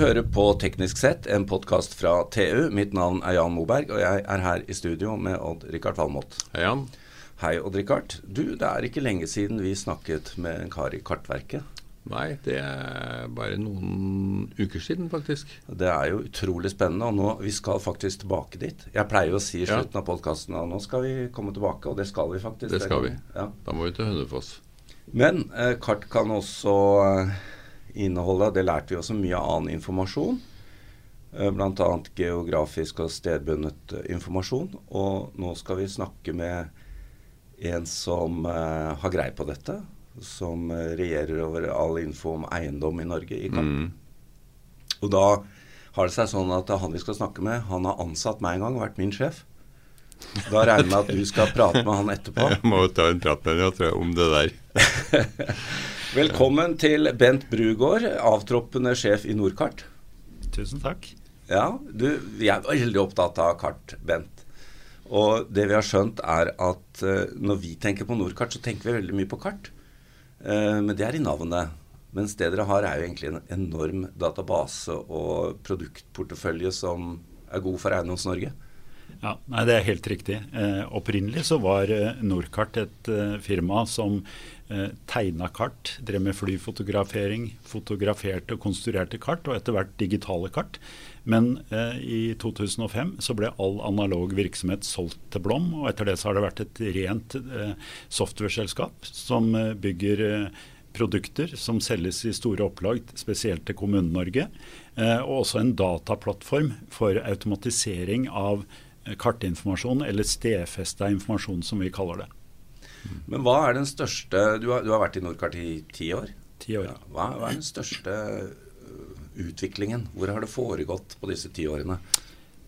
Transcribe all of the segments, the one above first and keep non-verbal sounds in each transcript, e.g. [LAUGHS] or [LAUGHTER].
hører på Teknisk sett, en podkast fra TU. Mitt navn er Jan Moberg, og jeg er her i studio med Odd-Rikard Valmot. Hei, Jan. Hei, Odd-Rikard. Du, det er ikke lenge siden vi snakket med en kar i Kartverket. Nei, det er bare noen uker siden, faktisk. Det er jo utrolig spennende, og nå, vi skal faktisk tilbake dit. Jeg pleier jo å si i Ja. slutten av podkasten at nå skal vi komme tilbake, og det skal vi faktisk. Det skal vi. Ja. Da må vi til Hønefoss. Men eh, kart kan også eh, inneholde, det lærte vi også, mye annen informasjon. Eh, Bl.a. geografisk og stedbundet eh, informasjon. Og nå skal vi snakke med en som eh, har greie på dette. Som regjerer over all info om eiendom i Norge i kart. Mm. Og da har det seg sånn at han vi skal snakke med, han har ansatt meg en gang, og vært min sjef. Da regner jeg med at du skal prate med han etterpå. [LAUGHS] Jeg må jo ta en prat med ham om det der. [LAUGHS] Velkommen til Bent Brugård, avtroppende sjef i Nordkart. Tusen takk. Ja, du, vi er veldig opptatt av kart, Bent. Og det vi har skjønt er at eh, når vi tenker på Nordkart, så tenker vi veldig mye på kart. Eh, men det er i navnet. Mens det dere har er jo egentlig en enorm database og produktportefølje som er god for Eiendoms-Norge. Ja, nei, Det er helt riktig. Eh, opprinnelig så var eh, Nordkart et eh, firma som eh, tegna kart, drev med flyfotografering, fotograferte og konstruerte kart, og etter hvert digitale kart. Men eh, i 2005 så ble all analog virksomhet solgt til Blom, og etter det så har det vært et rent eh, softwareselskap som eh, bygger produkter som selges i store opplag, spesielt til Kommune-Norge. Og også en dataplattform for automatisering av kartinformasjon, eller stedfesta informasjon, som vi kaller det. Men hva er den største Du har, du har vært i Nordkart i ti år. Ti år. Ja, hva, hva er den største øh, utviklingen? Hvor har det foregått på disse ti årene?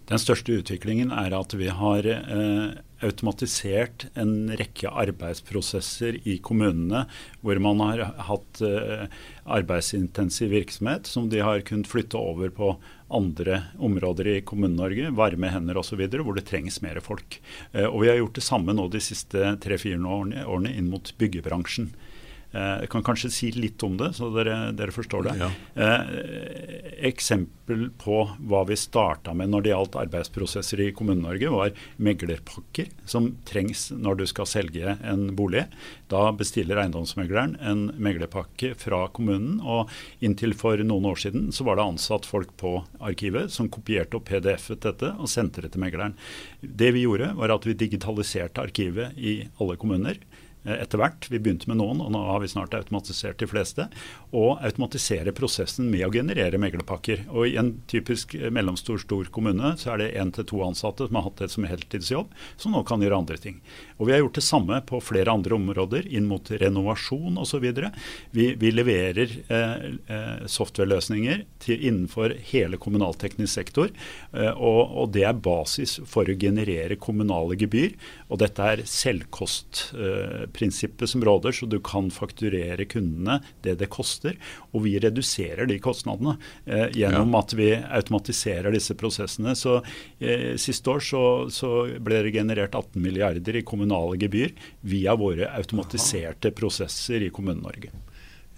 Den største utviklingen er at vi har eh, automatisert en rekke arbeidsprosesser i kommunene hvor man har hatt eh, arbeidsintensiv virksomhet som de har kunnet flytte over på andre områder i Kommune-Norge, varme hender osv., hvor det trengs mer folk. Eh, og Vi har gjort det samme nå de siste tre-fire årene, årene inn mot byggebransjen. Eh, Jeg kan kanskje si litt om det, så dere, dere forstår det. Ja. Eh, eksempel på hva vi starta med når det gjaldt arbeidsprosesser i Kommune-Norge, var meglerpakker som trengs når du skal selge en bolig. Da bestiller eiendomsmegleren en meglerpakke fra kommunen, og inntil for noen år siden så var det ansatt folk på arkivet som kopierte opp PDF-et dette og sendte det til megleren. Det vi gjorde, var at vi digitaliserte arkivet i alle kommuner etter hvert. Vi begynte med noen, og nå har vi snart automatisert de fleste. Og automatisere prosessen med å generere meglerpakker. Og I en typisk eh, mellomstor stor kommune så er det én til to ansatte som har hatt det som heltidsjobb, som nå kan gjøre andre ting. Og Vi har gjort det samme på flere andre områder, inn mot renovasjon osv. Vi, vi leverer eh, eh, softwareløsninger innenfor hele kommunalteknisk sektor. Eh, og, og det er basis for å generere kommunale gebyr. Og dette er selvkostprinsippet som råder, så du kan fakturere kundene det det koster. Og vi reduserer de kostnadene eh, gjennom at vi automatiserer disse prosessene. Så eh, Siste år så, så ble det generert 18 milliarder i kommunale gebyr via våre automatiserte prosesser i Kommune-Norge.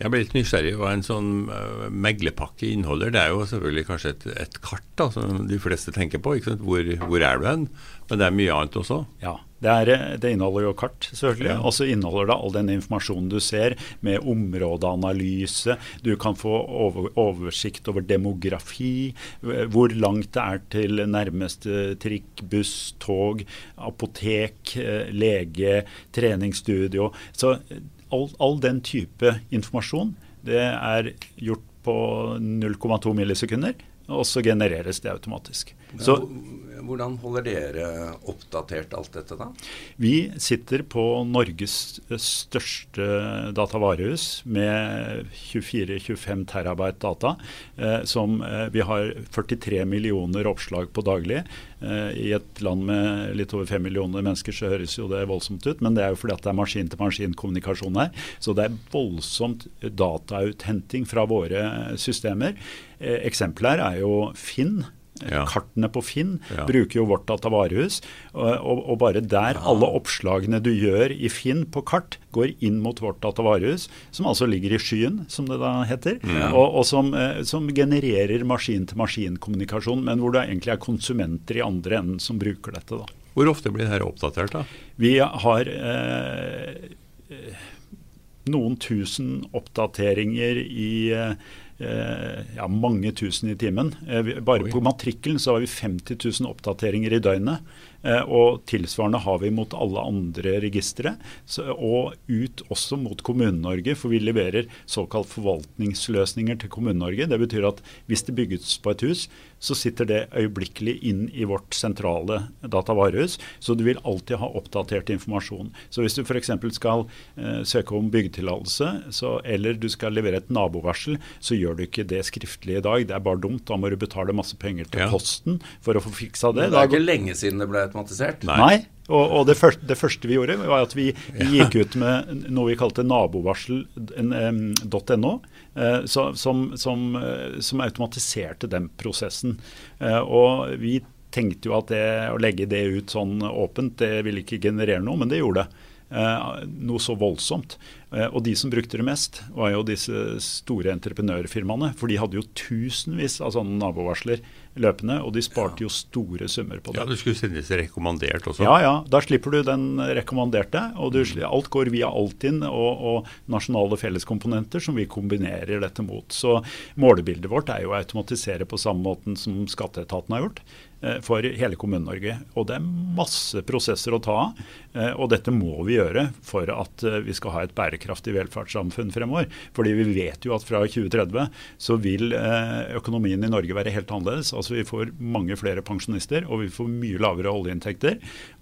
Jeg ble litt nysgjerrig hva en sånn uh, meglerpakke inneholder. Det er jo selvfølgelig kanskje et, et kart da, som de fleste tenker på. Hvor, hvor er du hen? Men det er mye annet også. Ja, det, er, eh, det inneholder jo kart, selvfølgelig. Ja. Og så inneholder det all den informasjonen du ser, med områdeanalyse. Du kan få over, oversikt over demografi, eh, hvor langt det er til nærmeste trikk, buss, tog, apotek, eh, lege, treningsstudio. Så eh, all, all den type informasjon, det er gjort på 0,2 millisekunder, og så genereres det automatisk. Så Hvordan holder dere oppdatert alt dette, da? Vi sitter på Norges største datavarehus med 24-25 terabyte data. Eh, som eh, Vi har 43 millioner oppslag på daglig. Eh, I et land med litt over 5 millioner mennesker så høres jo det voldsomt ut, men det er jo fordi at det er maskin-til-maskin-kommunikasjon her. Så det er voldsomt datauthenting fra våre systemer. Eh, Eksempelet er jo Finn. Ja. Kartene på Finn ja. bruker jo vårt datavarehus. Og, og, bare der alle oppslagene du gjør i Finn på kart, går inn mot vårt datavarehus, som altså ligger i skyen, som det da heter, og, og som, eh, som, genererer maskin-til-maskin-kommunikasjon, men hvor det egentlig er konsumenter i andre enden som bruker dette. da. Hvor ofte blir dette oppdatert? da? Vi har eh, noen tusen oppdateringer i eh, ja, mange tusen i timen. Eh, bare på matrikkelen så har vi 50 000 oppdateringer i døgnet. Eh, og tilsvarende har vi mot alle andre registre. Og ut også mot Kommune-Norge, for vi leverer såkalt forvaltningsløsninger til Kommune-Norge. Det betyr at hvis det bygges på et hus, så sitter det øyeblikkelig inn i vårt sentrale datavarehus. Så du vil alltid ha oppdatert informasjon. Så hvis du f.eks. skal eh, søke om byggetillatelse, eller du skal levere et nabovarsel, så gjør du ikke det skriftlig i dag. Det er bare dumt. Da må du betale masse penger til ja. Posten for å få fiksa det. Men det er ikke lenge siden det ble automatisert? Nei. Nei. Og, og det, første, det, første, vi gjorde, var at vi, vi gikk ut med noe vi kalte nabovarsel.no. Eh, som, som, eh, som, automatiserte den prosessen. Eh, og vi tenkte jo at det, å legge det ut sånn åpent, det ville ikke generere noe, men det gjorde det. Noe så voldsomt. og de som brukte det mest, var jo disse store entreprenørfirmaene. For de hadde jo tusenvis av sånne nabovarsler løpende, og de sparte jo store summer på det. Ja, Du skulle sendes rekommandert også? Ja, ja. Da slipper du den rekommanderte. og du, mm. Alt går via Altinn og, og, nasjonale felleskomponenter som vi kombinerer dette mot. Så målebildet vårt er jo å automatisere på samme måten som skatteetaten har gjort. Eh, for hele Kommune-Norge. Og det er masse prosesser å ta av. Eh, og dette må vi gjøre for at eh, vi skal ha et bærekraftig velferdssamfunn fremover. Fordi vi vet jo at fra 2030 så vil økonomien i Norge være helt annerledes. Altså Vi får mange flere pensjonister, og vi får mye lavere oljeinntekter.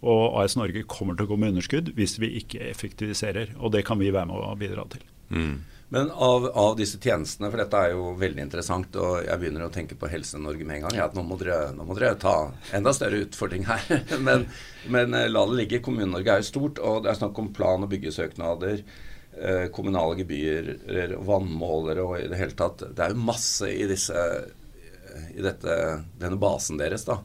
Og AS Norge kommer til å gå med underskudd hvis vi ikke effektiviserer. Og det kan vi være med å bidra til. Mm. Men av, av, disse tjenestene, for dette er jo veldig interessant, og jeg begynner å tenke på Helse-Norge med en gang, ja, nå må, dere, nå må dere ta enda større utfordring her. [LAUGHS] men, men, eh, la det ligge. Kommune-Norge er jo stort, og det er snakk om plan- og byggesøknader. Eh, kommunale gebyrer, vannmålere og i det hele tatt. Det er jo masse i, disse, i dette, denne basen deres, da.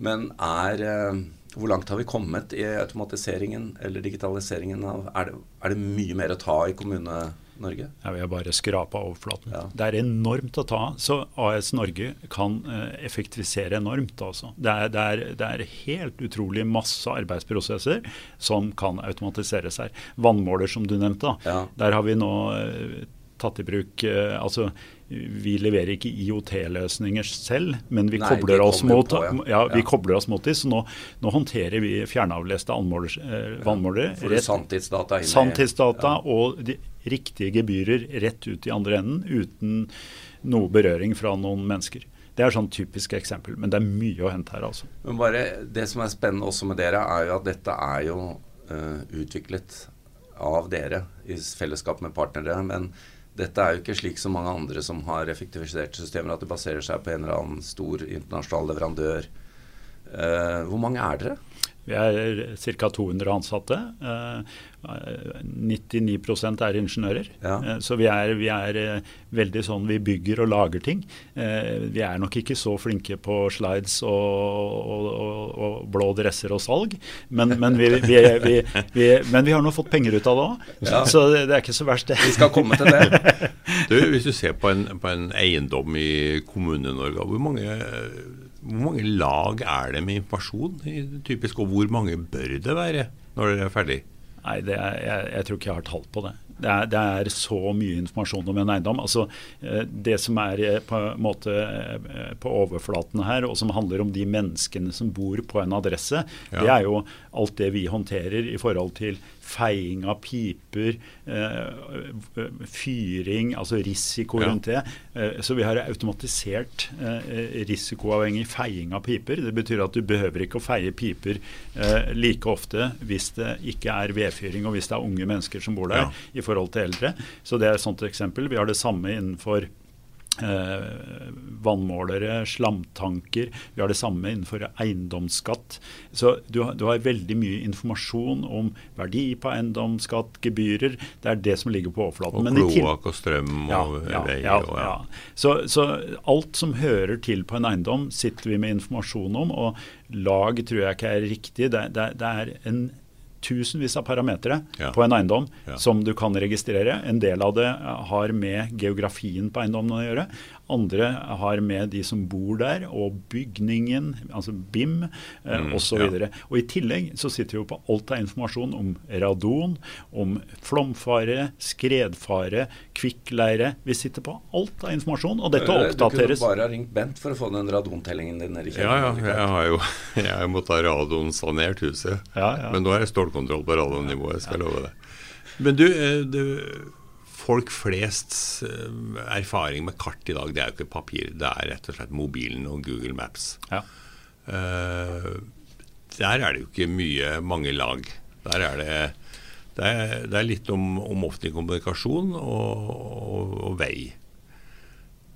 Men er eh, hvor langt har vi kommet i automatiseringen eller digitaliseringen av Er det, er det mye mer å ta i kommune Norge? Ja, Vi har bare skrapa overflaten. Ja. Det er enormt å ta. Så AS Norge kan eh, effektivisere enormt. Altså. Det, er, det, er, det, er, helt utrolig masse arbeidsprosesser som kan automatiseres her. Vannmåler, som du nevnte. Ja. Der har vi nå eh, tatt i bruk eh, altså vi leverer ikke IOT-løsninger selv, men vi, Nei, kobler, oss mot, på, ja. Ja, vi ja. kobler oss mot dem. Så nå, nå, håndterer vi fjernavleste vannmålere. vannmålere. Sanntidsdata, sanntidsdata og de riktige gebyrer rett ut i andre enden uten noe berøring fra noen mennesker. Det er sånn typisk eksempel, men det er mye å hente her. altså. Men bare Det som er spennende også med dere, er jo at dette er jo uh, utviklet av dere i fellesskap med partnere. Men dette er jo ikke slik som mange andre som har effektiviserte systemer, at det baserer seg på en eller annen stor internasjonal leverandør. Uh, hvor mange er dere? Vi er ca. 200 ansatte. 99 eh, er ingeniører. Ja. Eh, så vi er, vi er, eh, veldig sånn vi bygger og lager ting. Vi er nok ikke så flinke på slides og, og, og, og blå dresser og salg, men, men vi, vi, men, vi, har nå fått penger ut av det òg. Ja. Så det, det, er ikke så verst, det. Vi skal komme til det. Du, hvis du ser på en, på en eiendom i Kommune-Norge, hvor mange hvor mange lag er det med informasjon, typisk, og hvor mange bør det være når dere er ferdig? Nei, er, jeg, jeg, tror ikke jeg har tall på det. Det er, det er, så mye informasjon om en eiendom. Altså, eh, det som er på på, måte, eh, på overflaten her, og som handler om de menneskene som bor på en adresse, ja. det er jo alt det vi håndterer i forhold til feiing av piper, eh, fyring, altså risiko rundt det. Eh, så vi har automatisert eh, risikoavhengig feiing av piper. Det betyr at du behøver ikke å feie piper like ofte hvis det ikke er vedfyring og hvis det er unge mennesker som bor der, ja. i forhold til eldre. Så det er et sånt eksempel. Vi har det samme innenfor vannmålere, slamtanker. Vi har det samme innenfor eiendomsskatt. Så du, du, har veldig mye informasjon om verdi på eiendomsskatt, gebyrer. Det er det som ligger på overflaten. Og kloakk og strøm og ja, vei. Ja, ja, ja. Så, så, alt som hører til på en eiendom, sitter vi med informasjon om. Og lag tror jeg ikke er riktig. Det, det, det er en tusenvis av parametere ja. på en eiendom ja. som du kan registrere. En del av det har med geografien på eiendommen å gjøre. Andre har med de som bor der, og bygningen, altså BIM eh, mm, osv. Og, ja. og I tillegg så sitter vi jo på alt av informasjon om radon, om flomfare, skredfare, kvikkleire. Vi sitter på alt av informasjon, og dette eh, oppdateres. Du kunne bare ha ringt Bent for å få den radontellingen din nede i kjelleren. Ja, ja, [LAUGHS] jeg har jo jeg måtte ha radonsanert huset. Ja, ja. Men nå har jeg stålkontroll på radonnivået, jeg skal love det. Men du, eh, du folk flests eh, erfaring med kart i dag, det er jo ikke papir. Det er rett og slett mobilen og Google Maps. Ja. Uh, der er det jo ikke mye, mange lag. Der er det det er, det er litt om, om, offentlig kommunikasjon og, og, og, vei.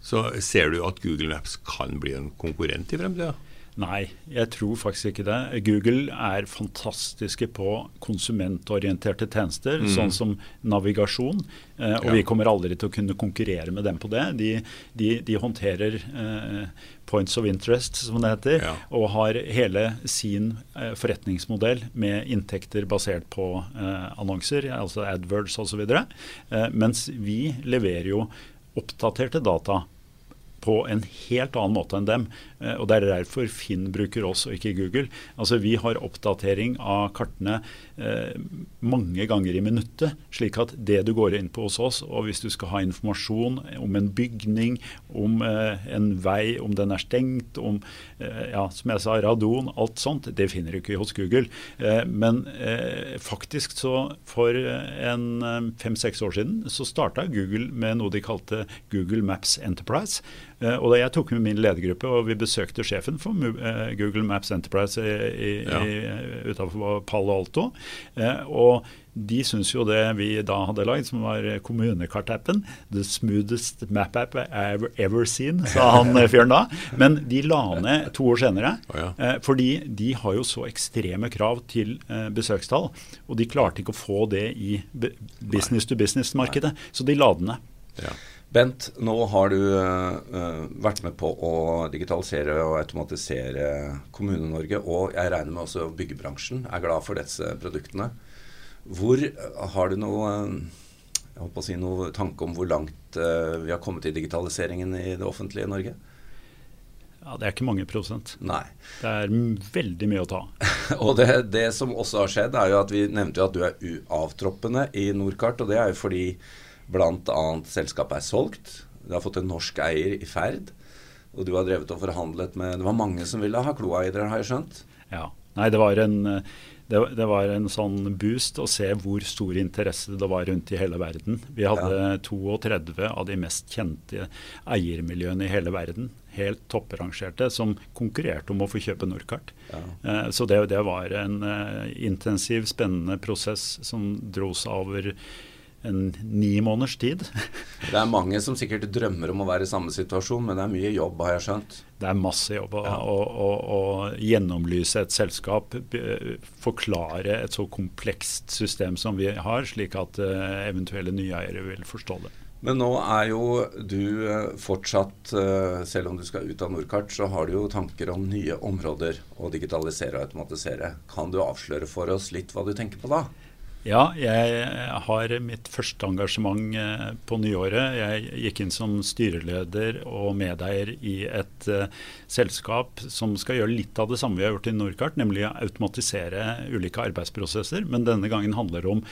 Så ser du at Google Maps kan bli en konkurrent i fremtida? Nei, jeg tror faktisk ikke det. Google er fantastiske på konsumentorienterte tjenester, mm. sånn som navigasjon. Eh, og ja. vi kommer aldri til å kunne konkurrere med dem på det. De, de, de håndterer eh, points of interest, som det heter, ja. og har hele sin eh, forretningsmodell med inntekter basert på eh, annonser, altså AdWords osv. Eh, mens vi leverer jo oppdaterte data på en helt annen måte enn dem. Eh, og Det er derfor Finn bruker oss og ikke Google. Altså Vi har oppdatering av kartene eh, mange ganger i minuttet. Slik at det du går inn på hos oss, og hvis du skal ha informasjon om en bygning, om eh, en vei, om den er stengt, om ja, som jeg sa, radon, alt sånt, det finner du ikke hos Google. Men faktisk så for en fem-seks år siden så starta Google med noe de kalte Google Maps Enterprise. Og da Jeg tok med min ledergruppe og vi besøkte sjefen for eh, Google Maps Enterprise i, ja. utenfor Palo Alto. Eh, og de syns jo det vi da hadde lagd, som var kommunekartappen, the smoothest map app I've ever seen, sa han eh, fyren da. Men de la ned to år senere. Fordi de har jo så ekstreme krav til besøkstall. Og de klarte ikke å få det i business to business-markedet, så de la den ned. Ja. Bent, nå har du uh, vært med på å digitalisere og automatisere Kommune-Norge, og jeg regner med også byggebransjen er glad for disse produktene. Hvor Har du noe, jeg håper å si noe tanke om hvor langt uh, vi har kommet i digitaliseringen i det offentlige Norge? Ja, Det er ikke mange prosent. Nei. Det er veldig mye å ta. [LAUGHS] og det, det, som også har skjedd, er jo at vi nevnte jo at du er uavtroppende i Nordkart. Og det er jo fordi Bl.a. selskapet er solgt. Det har fått en norsk eier i ferd. Og du har drevet og forhandlet med Det var mange som ville ha kloa i dere, har jeg skjønt? Ja. Nei, det var en det, det, var en sånn boost å se hvor stor interesse det var rundt i hele verden. Vi hadde ja. 32 av de mest kjente eiermiljøene i hele verden, helt topprangerte, som konkurrerte om å få kjøpe Norcart. Ja. Eh, så det, det, var en uh, intensiv, spennende prosess som dro seg over en ni måneders tid. [LAUGHS] det er mange som sikkert drømmer om å være i samme situasjon, men det er mye jobb, har jeg skjønt? Det er masse jobb å, ja. å, å, å gjennomlyse et selskap, forklare et så komplekst system som vi har, slik at uh, eventuelle nye eiere vil forstå det. Men nå er jo du uh, fortsatt, uh, selv om du skal ut av Nordkart, så har du jo tanker om nye områder å digitalisere og automatisere. Kan du avsløre for oss litt hva du tenker på da? Ja, jeg har mitt første engasjement eh, på nyåret. Jeg gikk inn som styreleder og medeier i et uh, selskap som skal gjøre litt av det samme vi har gjort i Norcart, nemlig å automatisere ulike arbeidsprosesser. Men denne gangen handler det om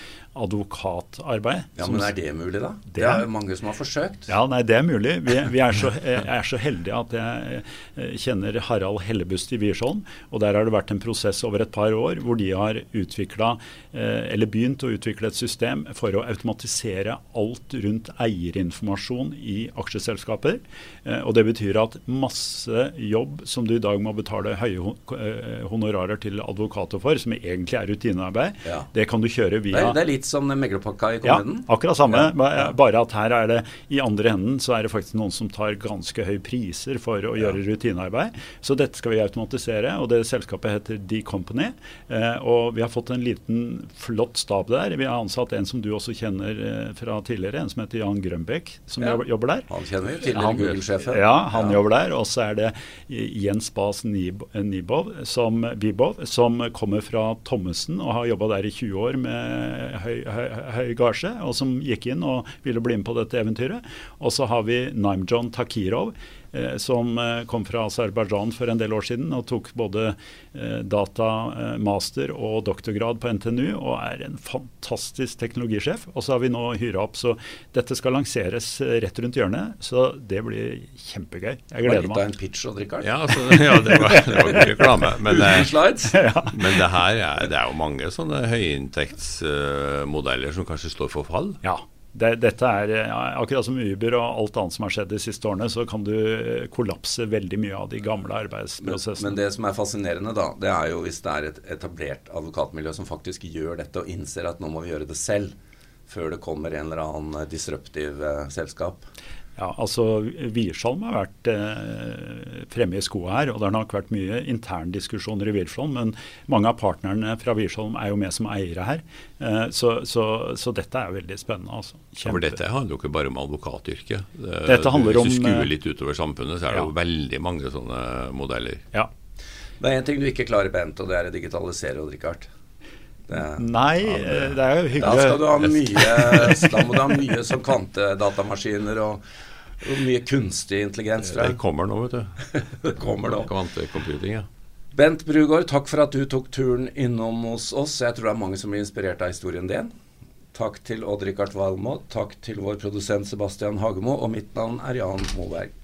advokatarbeid. Ja, Men er det mulig, da? Det, det er jo mange som har forsøkt. Ja, nei, det er mulig. Vi, vi er, så, er, så, heldige at jeg eh, kjenner Harald Hellebust i Wiersholm. Og der har det vært en prosess over et par år hvor de har utvikla, eller begynt begynt å utvikle et system for å automatisere alt rundt eierinformasjon i aksjeselskaper. Eh, og Det betyr at masse jobb som du i dag må betale høye eh, honorarer til advokater for, som egentlig er rutinearbeid, ja. det kan du kjøre via Det er, litt som meglerpakka i kommunen? Ja, akkurat samme. Ja. Bare at her er det i andre enden så er det faktisk noen som tar ganske høye priser for å gjøre rutinearbeid. Så dette skal vi automatisere. og Det selskapet heter D-Company. Eh, og vi har fått en liten, flott stab der. Vi har ansatt en som du også kjenner eh, fra tidligere, en som heter Jan Grønbekk, som ja. jobber der. Han kjenner vi, tidligere Google-sjefen. Ja, han ja. jobber der. Og så er det Jens Bas Nibov, som, Bibov, som kommer fra Thommessen og har jobba der i 20 år med høy, høy, høy gasje, og som gikk inn og ville bli med på dette eventyret. Og så har vi Naimjon Takirov som eh, kom fra Aserbajdsjan for en del år siden og tok både eh, data, master og doktorgrad på NTNU og er en fantastisk teknologisjef. Og så har vi nå hyra opp, så dette skal lanseres rett rundt hjørnet. Så det blir kjempegøy. Jeg gleder meg. Litt av en pitch, og drikke Ja, altså, ja, det var, det var reklame. Men, [LAUGHS] men det her er, det er jo mange sånne høyinntektsmodeller som kanskje står for fall. Ja, det, dette er Akkurat som Uber og alt annet som har skjedd de siste årene, så kan du eh, kollapse veldig mye av de gamle arbeidsprosessene. Men, men, det som er fascinerende, da, det er jo hvis det er et etablert advokatmiljø som faktisk gjør dette og innser at nå må vi gjøre det selv, før det kommer en eller annen disruptiv eh, selskap. Ja, altså Wiersholm har vært eh, fremme i skoa her, og det har nok vært mye interndiskusjoner i Wiersholm. Men mange av partnerne fra Wiersholm er jo med som eiere her. Eh, så, så, så, dette er veldig spennende. Altså. Ja, for dette handler jo ikke bare om advokatyrket. Det, dette handler om, Hvis du skuer litt utover samfunnet, så er det ja. jo veldig mange sånne modeller. Ja. Det er én ting du ikke klarer, Bent, og det er å digitalisere, Odd Rikard. Det, Nei, ja, det, er jo hyggelig. Da skal du ha mye, da må du ha mye som kvantedatamaskiner og, og mye kunstig intelligens. Det kommer nå, vet du. [LAUGHS] det kommer nå. Kvantecomputing, ja. Bent Brugård, takk for at du tok turen innom hos oss. Jeg tror det er mange som blir inspirert av historien din. Takk til Odd-Rikard Valmå. Takk til vår produsent Sebastian Hagemo. Og mitt navn er Jan Moberg.